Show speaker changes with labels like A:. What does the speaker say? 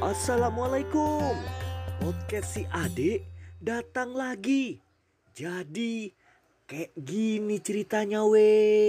A: Assalamualaikum. Podcast si adik datang lagi. Jadi kayak gini ceritanya weh